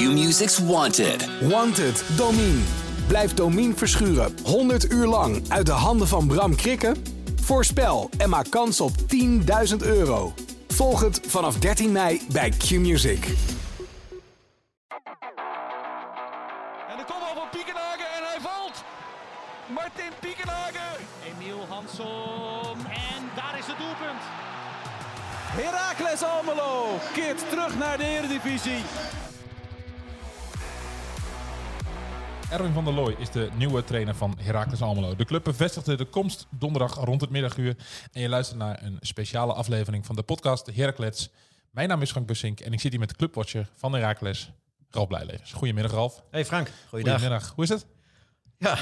Q-Music's Wanted. Wanted, Domine. Blijf Domine verschuren 100 uur lang uit de handen van Bram Krikken? Voorspel en maak kans op 10.000 euro. Volg het vanaf 13 mei bij Q-Music. En de kopbal van Piekenhagen en hij valt. Martin Piekenhagen. Emiel Hansom en daar is het doelpunt. Heracles Almelo keert terug naar de Eredivisie. Erwin van der Looy is de nieuwe trainer van Heracles Almelo. De club bevestigde de komst donderdag rond het middaguur. En je luistert naar een speciale aflevering van de podcast Heracles. Mijn naam is Frank Bussink en ik zit hier met de clubwatcher van Heracles, Ralf Blijlevens. Goedemiddag Ralf. Hey Frank, goeiedag. Goedemiddag. Hoe is het? Ja,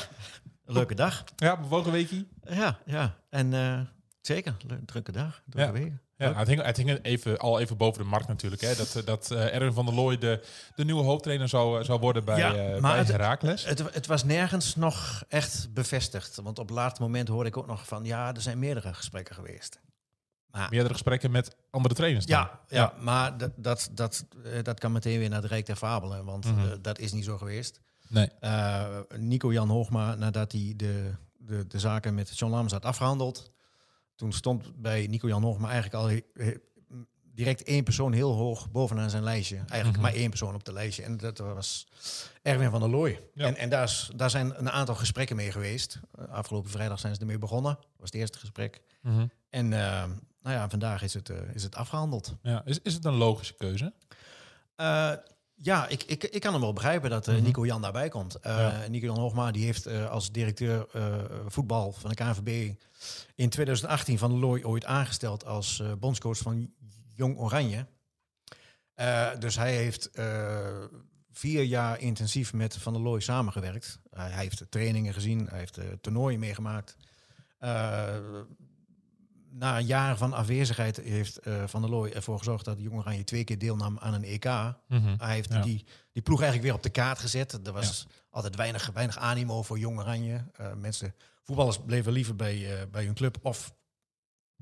een leuke dag. Ja, bewogen weekie. Ja, ja. En eh, zeker, drukke dag, drukke Ja. week. Ja, het hing, het hing even, al even boven de markt natuurlijk. Hè? Dat, dat eh, Erwin van der Looy de, de nieuwe hoofdtrainer zou, zou worden bij, Ja, eh, maar bij het- Heracles. Het, het was nergens nog echt bevestigd. Want op laat moment hoorde ik ook nog van... ja, er zijn meerdere gesprekken geweest. Maar, Meerdere gesprekken met andere trainers dan. ja, ja, maar dat, dat, dat, eh, dat kan meteen weer naar het Rijk der Fabelen. Want Mhm. eh, dat is niet zo geweest. Nee. Eh, Nico-Jan Hoogma, nadat hij de, de, de zaken met John Lams had afgehandeld... toen stond bij Nico-Jan Hoogma eigenlijk al he- he- direct één persoon heel hoog bovenaan zijn lijstje. Eigenlijk Mhm. maar één persoon op de lijstje. En dat was Erwin van der Looy. Ja. En, en daar, is, daar zijn een aantal gesprekken mee geweest. Afgelopen vrijdag zijn ze ermee begonnen. Dat was het eerste gesprek. Mhm. En eh, nou ja, vandaag is het, eh, is het afgehandeld. ja. Is, is het een logische keuze? Eh, ja, ik, ik, ik kan hem wel begrijpen dat eh, Mhm. Nico Jan daarbij komt. Eh Ja. Nico Jan Hoogma die heeft eh, als directeur voetbal van de KNVB in 2018 Van der Looy ooit aangesteld als bondscoach van Jong Oranje. Dus hij heeft vier jaar intensief met Van der Looy samengewerkt. Hij heeft trainingen gezien, hij heeft toernooien meegemaakt. Na een jaar van afwezigheid heeft eh, Van der Looy ervoor gezorgd dat Jong Oranje twee keer deelnam aan een EK. Mhm. Hij heeft Ja. die, die ploeg eigenlijk weer op de kaart gezet. Er was altijd weinig, weinig animo voor Jong Oranje. Eh, mensen, voetballers bleven liever bij, eh, bij hun club of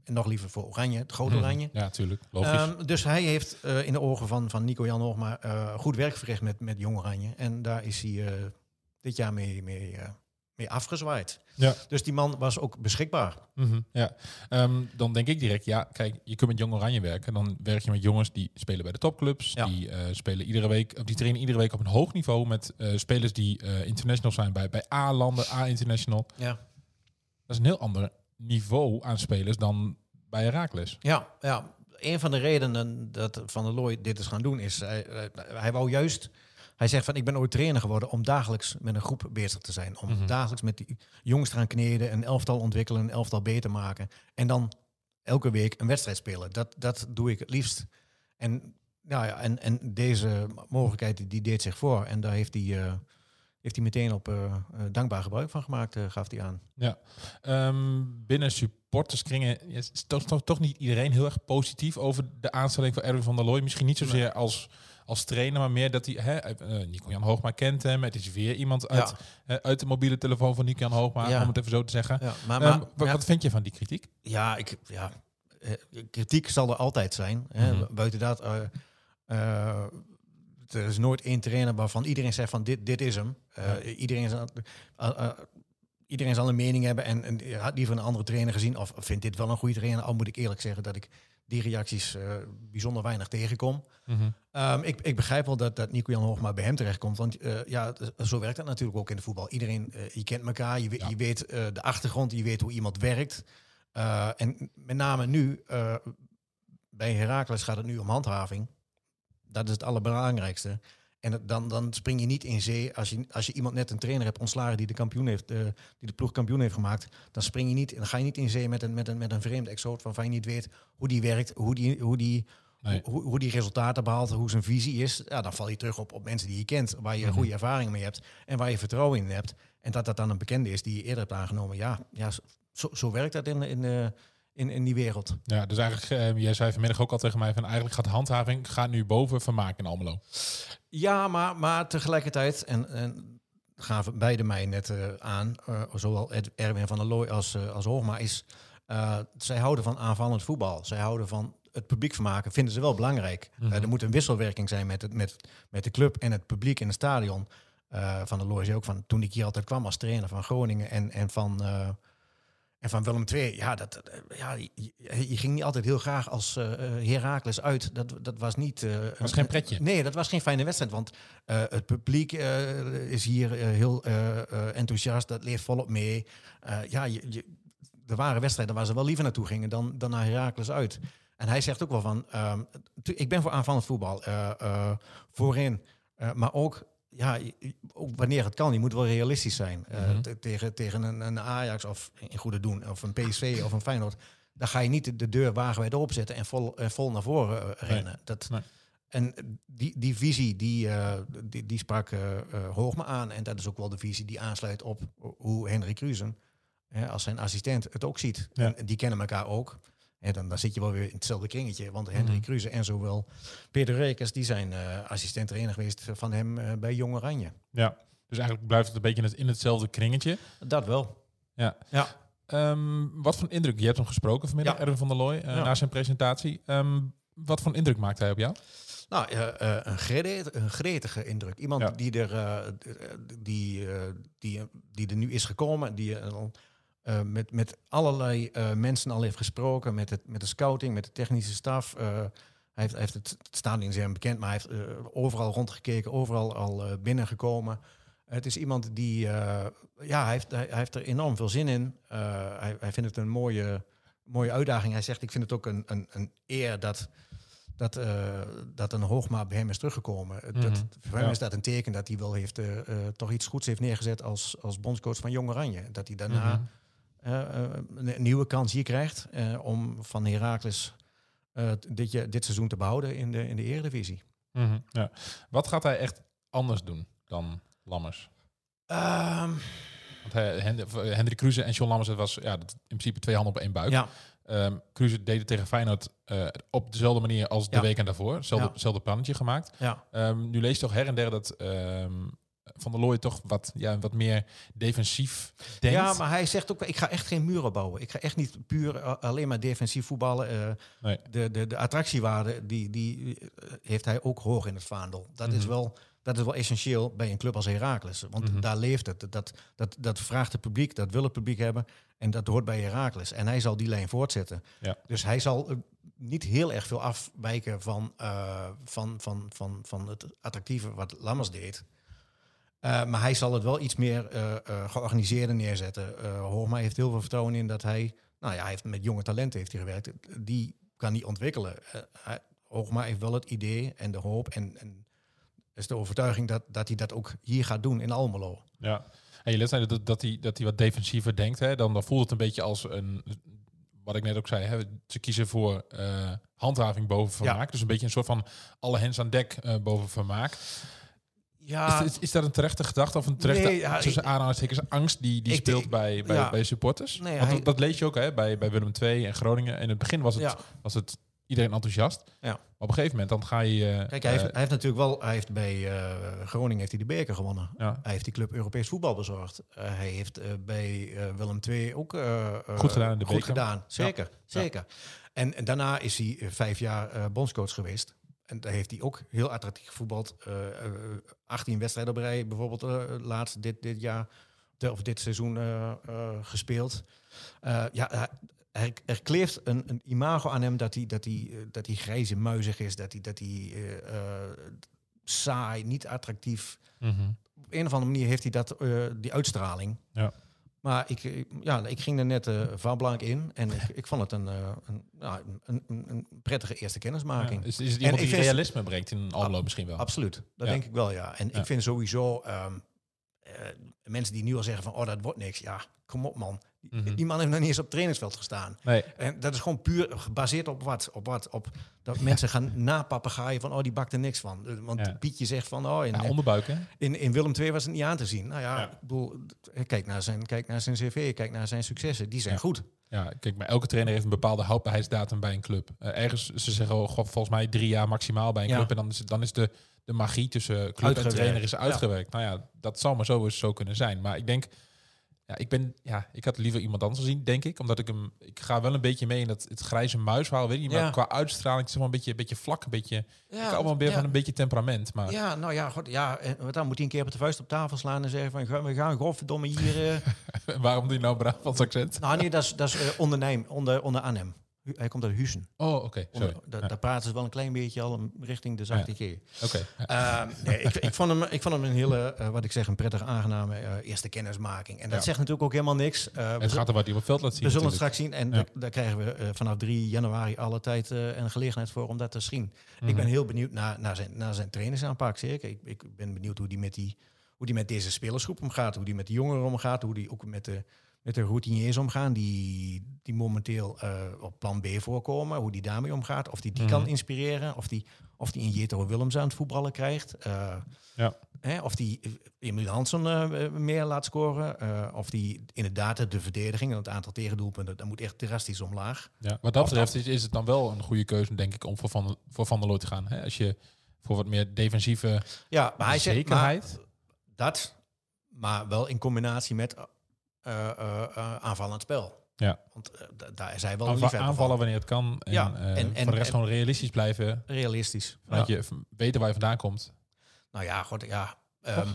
en nog liever voor Oranje, het grote Mhm. Oranje. Ja, tuurlijk. Logisch. Ehm, dus hij heeft in de ogen van, van Nico-Jan Hoogma eh, goed werk verricht met, met Jong Oranje. En daar is hij dit jaar mee, mee, mee afgezwaaid. ja. Dus die man was ook beschikbaar. Mhm, ja. Ehm, dan denk ik direct, ja, kijk, je kunt met Jong Oranje werken. Dan werk je met jongens die spelen bij de topclubs. Ja. Die eh, spelen iedere week, die trainen iedere week op een hoog niveau met eh, spelers die eh, international zijn bij, bij A-landen, A-international. Ja. Dat is een heel ander niveau aan spelers dan bij Heracles. Ja, ja. Een van de redenen dat Van der Looy dit is gaan doen is, hij, hij, hij wou juist, hij zegt van ik ben ooit trainer geworden om dagelijks met een groep bezig te zijn. Om Mhm. dagelijks met die jongens te gaan kneden, een elftal ontwikkelen, een elftal beter maken. En dan elke week een wedstrijd spelen. Dat, dat doe ik het liefst. En, nou ja, en, en deze mogelijkheid die, deed zich voor. En daar heeft hij, eh, heeft hij meteen op eh, eh, dankbaar gebruik van gemaakt, gaf hij aan. Ja. Ehm, binnen supporterskringen is toch, toch, toch niet iedereen heel erg positief over de aanstelling van Erwin van der Looy. Misschien niet zozeer als, als trainer, maar meer dat hij... Hè, eh, Nico-Jan Hoogma kent hem. Het is weer iemand uit, uit de mobiele telefoon van Nico-Jan Hoogma, Ja. om het even zo te zeggen. Ja, maar, Ehm, maar, wat, vind je van die kritiek? Ja, ik, ja eh, kritiek zal er altijd zijn. Hè. Mhm. Buiten dat, eh, er is nooit één trainer waarvan iedereen zegt van dit, dit is hem. Iedereen, zal, iedereen zal een mening hebben en, en had liever een andere trainer gezien. Of vindt dit wel een goede trainer? Al moet ik eerlijk zeggen dat ik die reacties eh, bijzonder weinig tegenkom. Ehm, ik, ik begrijp wel dat, dat Nico-Jan Hoogma bij hem terechtkomt. Want eh, ja, t- zo werkt dat natuurlijk ook in de voetbal. Iedereen, eh, je kent elkaar, je, Ja. je weet eh, de achtergrond, je weet hoe iemand werkt. Eh, en met name nu, eh, bij Heracles gaat het nu om handhaving. Dat is het allerbelangrijkste. En dan, dan spring je niet in zee als je, als je iemand net een trainer hebt ontslagen die de, kampioen heeft, eh, die de ploeg kampioen heeft gemaakt. Dan, spring je niet, dan ga je niet in zee met een, met een, met een vreemde exoot waarvan je niet weet hoe die werkt, hoe die, hoe die, Nee. hoe, hoe die resultaten behaalt, hoe zijn visie is. Ja, dan val je terug op, op mensen die je kent, waar je Mhm. goede ervaringen mee hebt en waar je vertrouwen in hebt. En dat dat dan een bekende is die je eerder hebt aangenomen. Ja, ja zo, zo werkt dat in, in, eh, in, in die wereld. Ja, dus eigenlijk, eh, jij zei vanmiddag ook al tegen mij van eigenlijk gaat handhaving gaat nu boven vermaak in Almelo. Ja, maar, maar tegelijkertijd, en, en gaven beide mij net eh, aan, eh, zowel Ed- Erwin van der Looy als, eh, als Hoogma, is zij houden van aanvallend voetbal. Zij houden van het publiek vermaken vinden ze wel belangrijk. Mhm. Er moet een wisselwerking zijn met, het, met, met de club en het publiek in het stadion. Van de Looy zei ook van toen ik hier altijd kwam als trainer van Groningen en, en van... en van Willem II, ja, dat, eh, ja je, ging niet altijd heel graag als eh, Heracles uit. Dat, dat was niet... was een- geen pretje. Nee, dat was geen fijne wedstrijd. Want het publiek is hier heel enthousiast. Dat leeft volop mee. Ja, je, je, er waren wedstrijden waar ze wel liever naartoe gingen dan, dan naar Heracles uit. En hij zegt ook wel van... ehm, ik ben voor aanvallend voetbal. voorin. Maar ook, ja, ook wanneer het kan. Je moet wel realistisch zijn. Eh, Mhm. te- tegen, tegen een, een Ajax of in goede doen. Of een PSV of een Feyenoord. Dan ga je niet de, de deur wagenwijd openzetten en vol, vol naar voren eh, rennen. Dat, Nee. En die, die visie, die, eh, die, die sprak eh, Hoogma aan. En dat is ook wel de visie die aansluit op hoe Henry Cruzen, als zijn assistent, het ook ziet. Ja. En die kennen elkaar ook. En dan, dan zit je wel weer in hetzelfde kringetje. Want Henry Mhm. Cruzen en zowel Peter Rekers, die zijn eh assistent trainer geweest van hem eh, bij Jong Oranje. Ja, dus eigenlijk blijft het een beetje in, het, in hetzelfde kringetje. Dat wel. Ja. Ja. Ehm, wat voor indruk? Je hebt hem gesproken vanmiddag, Ja. Erwin van der Looy, eh, Ja. na zijn presentatie. Ehm, wat voor indruk maakte hij op jou? Nou, een, gretige, een gretige indruk. Iemand Ja. die, er, die, die, die er nu is gekomen, die eh, eh, met, met allerlei eh, mensen al heeft gesproken, met, het, met de scouting, met de technische staf. Eh, hij, heeft, hij heeft het, het stadion zeer bekend, maar hij heeft overal rondgekeken, overal al binnengekomen. Het is iemand die, ja, hij heeft, hij, hij heeft er enorm veel zin in. Hij, hij vindt het een mooie, mooie uitdaging. Hij zegt, ik vind het ook een, een, een eer dat, dat, dat een hoogma bij hem is teruggekomen. dat, Mhm. voor hem is dat een teken dat hij wel heeft, toch iets goeds heeft neergezet als, als bondscoach van Jong Oranje. Dat hij daarna Mhm. Een nieuwe kans hier krijgt eh, om van Heracles eh, dit, je- dit seizoen te behouden in de, in de Eredivisie. Mhm, ja. Wat gaat hij echt anders doen dan Lammers? Ehm, Want hij, eh, Hendrik Kruse en John Lammers, het was ja, dat- in principe twee handen op één buik. ja, Kruse deed het tegen Feyenoord eh, op dezelfde manier als de Ja. week en daarvoor. Hetzelfde, Ja. plannetje gemaakt. ja. Ehm, nu lees je toch her en der dat Van der Looy toch wat, ja, wat meer defensief denkt. Ja, maar hij zegt ook, ik ga echt geen muren bouwen. Ik ga echt niet puur eh, alleen maar defensief voetballen. Eh, Nee. de, de, de attractiewaarde, die, die eh, heeft hij ook hoog in het vaandel. Dat, is Mhm. wel, dat is wel essentieel bij een club als Heracles. Want Mhm. daar leeft het. Dat, dat, dat vraagt het publiek, dat wil het publiek hebben. En dat hoort bij Heracles. En hij zal die lijn voortzetten. Ja. Dus hij zal niet heel erg veel afwijken van, van, van, van, van het attractieve wat Lammers deed. Eh, maar hij zal het wel iets meer eh georganiseerder neerzetten. Eh Hoogma heeft heel veel vertrouwen in dat hij... Nou ja, hij heeft met jonge talenten heeft hij gewerkt. Die kan hij ontwikkelen. Hij- Hoogma heeft wel het idee en de hoop en, en is de overtuiging dat, dat hij dat ook hier gaat doen in Almelo. Ja. En je let zei dat, dat, hij, dat hij wat defensiever denkt. Hè? Dan, dan voelt het een beetje als een... Wat ik net ook zei, hè? ze kiezen voor handhaving boven vermaak. Dus een beetje een soort van alle hens aan dek eh, boven vermaak. Ja, is, is, is dat een terechte gedachte of een terechte Nee, ja, tussen aanhalingstekens angst die, die Ik- speelt ik- bij, bij, ja. bij supporters? Nee, Want hij- dat, lees je ook hè, bij, bij Willem II en Groningen. In het begin was het, was het iedereen enthousiast. Ja. Maar op een gegeven moment dan ga je... eh, Kijk, hij heeft, eh, hij heeft natuurlijk wel, hij heeft bij eh, Groningen heeft hij de beker gewonnen. ja, Hij heeft die club Europees voetbal bezorgd. Hij heeft bij Willem II ook Goed gedaan in de goed beker. gedaan. Zeker, zeker. En, en daarna is hij vijf jaar bondscoach geweest. En daar heeft hij ook heel attractief gevoetbald. Eh, eh, 18 wedstrijden op rij, bijvoorbeeld eh, laatst dit, dit jaar de- of dit seizoen eh, eh, gespeeld. Eh, ja, er, er kleeft een, een imago aan hem dat hij, dat hij, eh, dat hij grijze muizig is, dat hij, dat hij eh, eh, saai, niet attractief mhm. op een of andere manier heeft hij dat, eh, die uitstraling. Ja. Maar ik, ja, ik ging er net eh van blank in en ik, ik vond het een, eh, een, nou, een, een, prettige eerste kennismaking. Ja, Is, is het En iemand ik die realisme brengt in Almelo misschien wel? Absoluut, dat Ja. denk ik wel, ja. En Ja. ik vind sowieso ehm, eh, mensen die nu al zeggen van, oh, dat wordt niks. Ja, kom op man. Die- Mhm. Die man heeft nog niet eens op het trainingsveld gestaan. Nee, En dat is gewoon puur gebaseerd op wat? Op wat? Op dat mensen gaan napapagaaien van, oh, die bakt er niks van. Eh, Want Ja. Pietje zegt van, oh, in, ja, onderbuik hè? in, in Willem II was het niet aan te zien. Nou ja, Ja. ik bedoel, kijk naar, zijn, kijk naar zijn cv, kijk naar zijn successen. Die zijn goed. Ja, kijk, maar elke trainer heeft een bepaalde houdbaarheidsdatum bij een club. Eh, ergens, ze zeggen oh, god, volgens mij drie jaar maximaal bij een club. En dan is, dan is de, de magie tussen club Uitgewerkt, en trainer is ja. uitgewerkt. Nou ja, dat zal maar zo eens zo kunnen zijn. Maar ik denk, Ja, ik ben, ja, ik had liever iemand anders gezien, denk ik. Omdat ik hem, ik ga wel een beetje mee in dat het grijze muisverhaal, weet je. Maar Ja. qua uitstraling, zeg maar een beetje, een beetje vlak, een beetje, Ja, ik hou wel weer ja. van een beetje temperament. Maar Ja, nou ja, goed, ja, en wat dan moet hij een keer met de vuist op tafel slaan en zeggen van, "Ga- we gaan godverdomme hier... eh." waarom doe je nou Brabants accent? nou nee, dat is, dat is eh, onder Nijm, onder, onder Arnhem. Hu- Hij komt uit Huizen. Oh, oké, sorry. Onder- da- Ja. Daar praten ze wel een klein beetje al richting de zachte G. Oké. Ehm, nee, ik, ik, vond hem, ik vond hem een hele, eh, wat ik zeg, een prettige, aangename eh, eerste kennismaking. En dat zegt natuurlijk ook helemaal niks. We het gaat er wat hij op het veld laat zien. we zullen het straks zien. En daar krijgen we vanaf 3 januari alle tijd eh, en gelegenheid voor om dat te zien. Mhm. Ik ben heel benieuwd naar, naar, zijn, naar zijn trainingsaanpak, zeker. Ik, ik ben benieuwd hoe die, met die, hoe die met deze spelersgroep omgaat. Hoe die met de jongeren omgaat. Hoe die ook met de, met de routiniers omgaan. Die, die momenteel eh, op plan B voorkomen. Hoe die daarmee omgaat. Of die die Mhm. kan inspireren. Of die, of die een Jetro Willems aan het voetballen krijgt. Eh, Ja. Hè, of die Emil Hansen eh, meer laat scoren. of die inderdaad de verdediging en het aantal tegendoelpunten, dat moet echt drastisch omlaag. Ja, wat dat betreft is, is het dan wel een goede keuze, denk ik, om voor Van, voor van der Looy te gaan. Hè? Als je voor wat meer defensieve Ja, maar hij zegt maar zekerheid... dat, maar wel in combinatie met aanvallend spel. Ja. Want eh, da- daar hij wel aanva- liefhebber aanvallen wanneer het kan. En, Ja, eh, en- en- voor de rest gewoon realistisch blijven. Realistisch. Dat Ja. je weten waar je vandaan komt. Nou ja, goed, ja. ehm,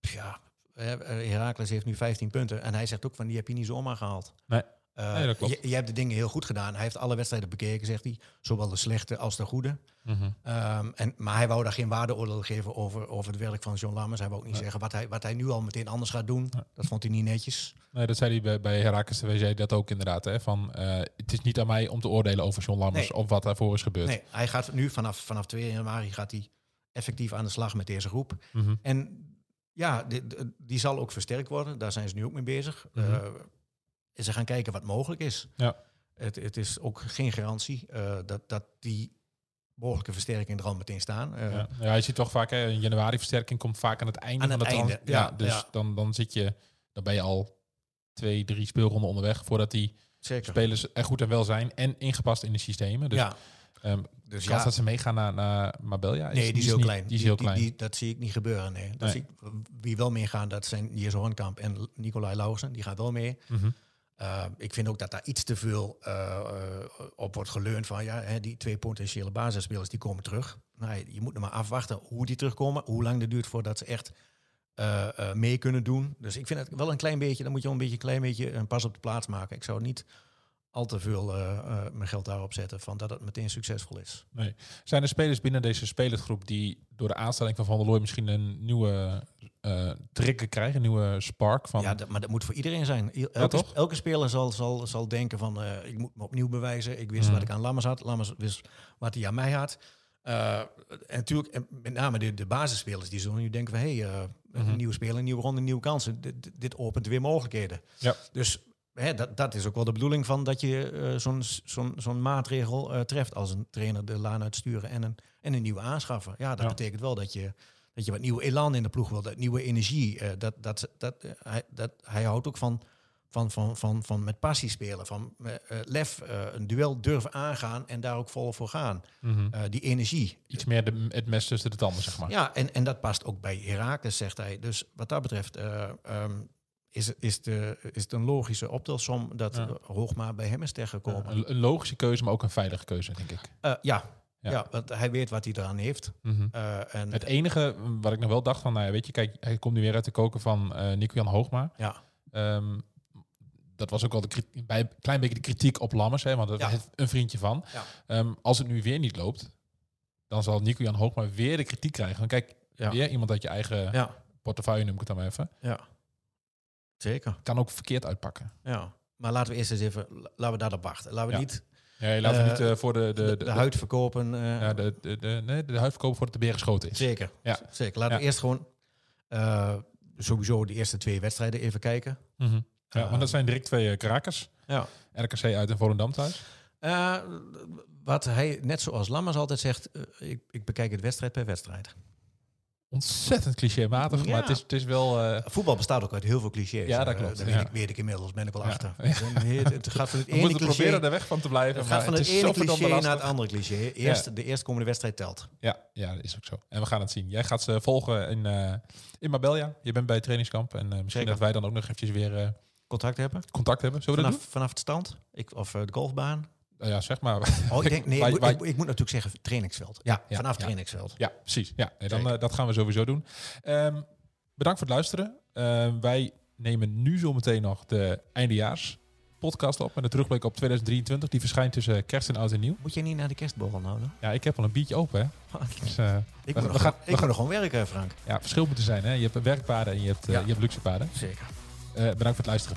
ja, eh, eh, Heracles heeft nu 15 punten. En hij zegt ook van, die heb je niet zomaar gehaald. Nee. Eh, Nee, dat klopt. Je, je hebt de dingen heel goed gedaan. Hij heeft alle wedstrijden bekeken, zegt hij. Zowel de slechte als de goede. Mhm. Ehm, en, maar hij wou daar geen waardeoordeel geven over, over het werk van John Lammers. Hij wou ook niet Nee. zeggen wat hij, wat hij nu al meteen anders gaat doen. Dat vond hij niet netjes. Nee, dat zei hij bij, bij Herakles TV, zei dat ook inderdaad. Hè, van, eh, het is niet aan mij om te oordelen over John Lammers Nee. of wat daarvoor is gebeurd. Nee, hij gaat nu vanaf, vanaf 2 januari gaat hij effectief aan de slag met deze groep. Mhm. En ja, die, die- zal ook versterkt worden. Daar zijn ze nu ook mee bezig. Eh, en ze gaan kijken wat mogelijk is. Ja. Het, het is ook geen garantie eh, dat, dat die mogelijke versterking er al meteen staan. Eh, Ja. ja, je ziet toch vaak, hè, een januari versterking komt vaak aan het einde Aan van het de trans- einde, Ja, ja, dus. Dan, dan zit je, dan ben je al twee, drie speelronden onderweg voordat die Zeker. spelers er goed en wel zijn en ingepast in de systemen. Dus ja, ehm, dus kans ja. dat ze meegaan naar, naar Mabelja Nee, die is heel niet- klein. Die is heel klein. die- dat zie ik niet gebeuren. Nee. Dat Nee. zie ik, wie wel meegaan, dat zijn Jesse Hornkamp en Nicolai Lauwersen. Die gaan wel mee. Mhm. Uh, ik vind ook dat daar iets te veel uh, uh, op wordt geleund van ja, hè, die twee potentiële basisspelers die komen terug. Nou, je moet nog maar afwachten hoe die terugkomen, hoe lang het duurt voordat ze echt uh, mee kunnen doen. Dus ik vind het wel een klein beetje, dan moet je wel een beetje klein beetje een pas op de plaats maken. Ik zou niet al te veel mijn geld daarop zetten van dat het meteen succesvol is. Nee. Zijn er spelers binnen deze spelersgroep die door de aanstelling van Van der Looy misschien een nieuwe uh, trigger krijgen, een nieuwe spark van. Ja, dat, maar dat moet voor iedereen zijn. Elke, ja, elke speler zal, zal, zal denken van uh, ik moet me opnieuw bewijzen. Ik wist mm. wat ik aan Lammers had. Lammers wist wat hij aan mij had. Uh, en natuurlijk, en met name de, de basisspelers, die zullen nu denken van hé, hey, uh, mm-hmm. een nieuwe speler, een nieuwe ronde, nieuwe kansen. Dit, dit opent weer mogelijkheden. Ja. Dus hè, dat, dat is ook wel de bedoeling van dat je uh, zo'n zo'n zo'n maatregel uh, treft als een trainer de laan uitsturen en een, en een nieuwe aanschaffen. Ja, dat ja. betekent wel dat je dat je wat nieuwe elan in de ploeg wil, dat nieuwe energie. Uh, dat, dat, dat, hij, dat, hij houdt ook van, van, van, van, van met passie spelen, van lef, een duel durven aangaan en daar ook vol voor gaan. Mhm. Die energie. Iets meer de, het mes tussen de tanden, zeg maar. Ja, en, en dat past ook bij Herakles, zegt hij. Dus wat dat betreft um, is, is, de, is het een logische optelsom dat ja. Hoogma bij hem is terechtgekomen. Ja, een, logische keuze, maar ook een veilige keuze, denk ik. ja, ja. Ja, want hij weet wat hij eraan heeft. Mm-hmm. Uh, en het enige wat ik nog wel dacht van, nou ja, weet je, kijk, hij komt nu weer uit de koken van uh, Nico-Jan Hoogma. Ja. Um, dat was ook wel de bij een klein beetje de kritiek op Lammers, hè, want dat ja. is een vriendje van. Um, als het nu weer niet loopt, dan zal Nico-Jan Hoogma weer de kritiek krijgen. Want kijk, weer iemand uit je eigen portefeuille, noem ik het dan maar even. Ja, zeker. Kan ook verkeerd uitpakken. Ja, maar laten we eerst eens even, laten we daarop wachten. Laten we ja. niet... Nee, laten we uh, niet uh, voor de... De, de, de, de huid verkopen. Uh, ja, de, de, de, nee, de huid verkopen voordat de beer geschoten is. Zeker, ja. zeker. Laten we eerst gewoon sowieso de eerste twee wedstrijden even kijken. Mm -hmm. Ja, want dat zijn direct twee krakers. Ja. RKC uit en Volendam thuis. Uh, wat hij, net zoals Lammers altijd zegt, uh, ik, ik, bekijk het wedstrijd per wedstrijd. Ontzettend clichématig, Ja. maar het is, het is wel... eh, Voetbal bestaat ook uit heel veel clichés. Ja, dat Eh, klopt, ja. weet, ik, weet ik inmiddels, ben ik wel Ja. achter. Ja. Het Het gaat van het we ene cliché, proberen er weg van te blijven. het maar gaat van het, is ene cliché naar het andere cliché. Eerst, De eerstkomende wedstrijd telt. Ja, ja, dat is ook zo. En we gaan het zien. Jij gaat ze volgen in, eh in Marbella. Je bent bij het trainingskamp. En eh, misschien Zeker. dat wij dan ook nog eventjes weer eh, Contact hebben. contact hebben. Zullen we dat Vanaf, vanaf het stand. Ik, of de golfbaan. Nou ja, zeg maar. Oh, ik denk, nee, ik, moet- wij- ik, ik moet natuurlijk zeggen trainingsveld. Ja, Ja, vanaf ja. trainingsveld. Ja, precies. Ja, en dan, eh, dat gaan we sowieso doen. Ehm, bedankt voor het luisteren. Ehm, wij nemen nu zometeen nog de eindejaars podcast op. Met een terugblik op 2023. Die verschijnt tussen kerst en oud en nieuw. Moet je niet naar de kerstborrel dan? Ja, ik heb al een biertje open. Hè? Dus, eh, Ik We- moet, we nog, gaan- ik moet gaan- nog gewoon werken, Frank. ja, verschil moet er zijn. Hè? Je hebt werkpaden en je hebt, eh, Ja. je hebt luxe paden. Zeker. Eh, bedankt voor het luisteren.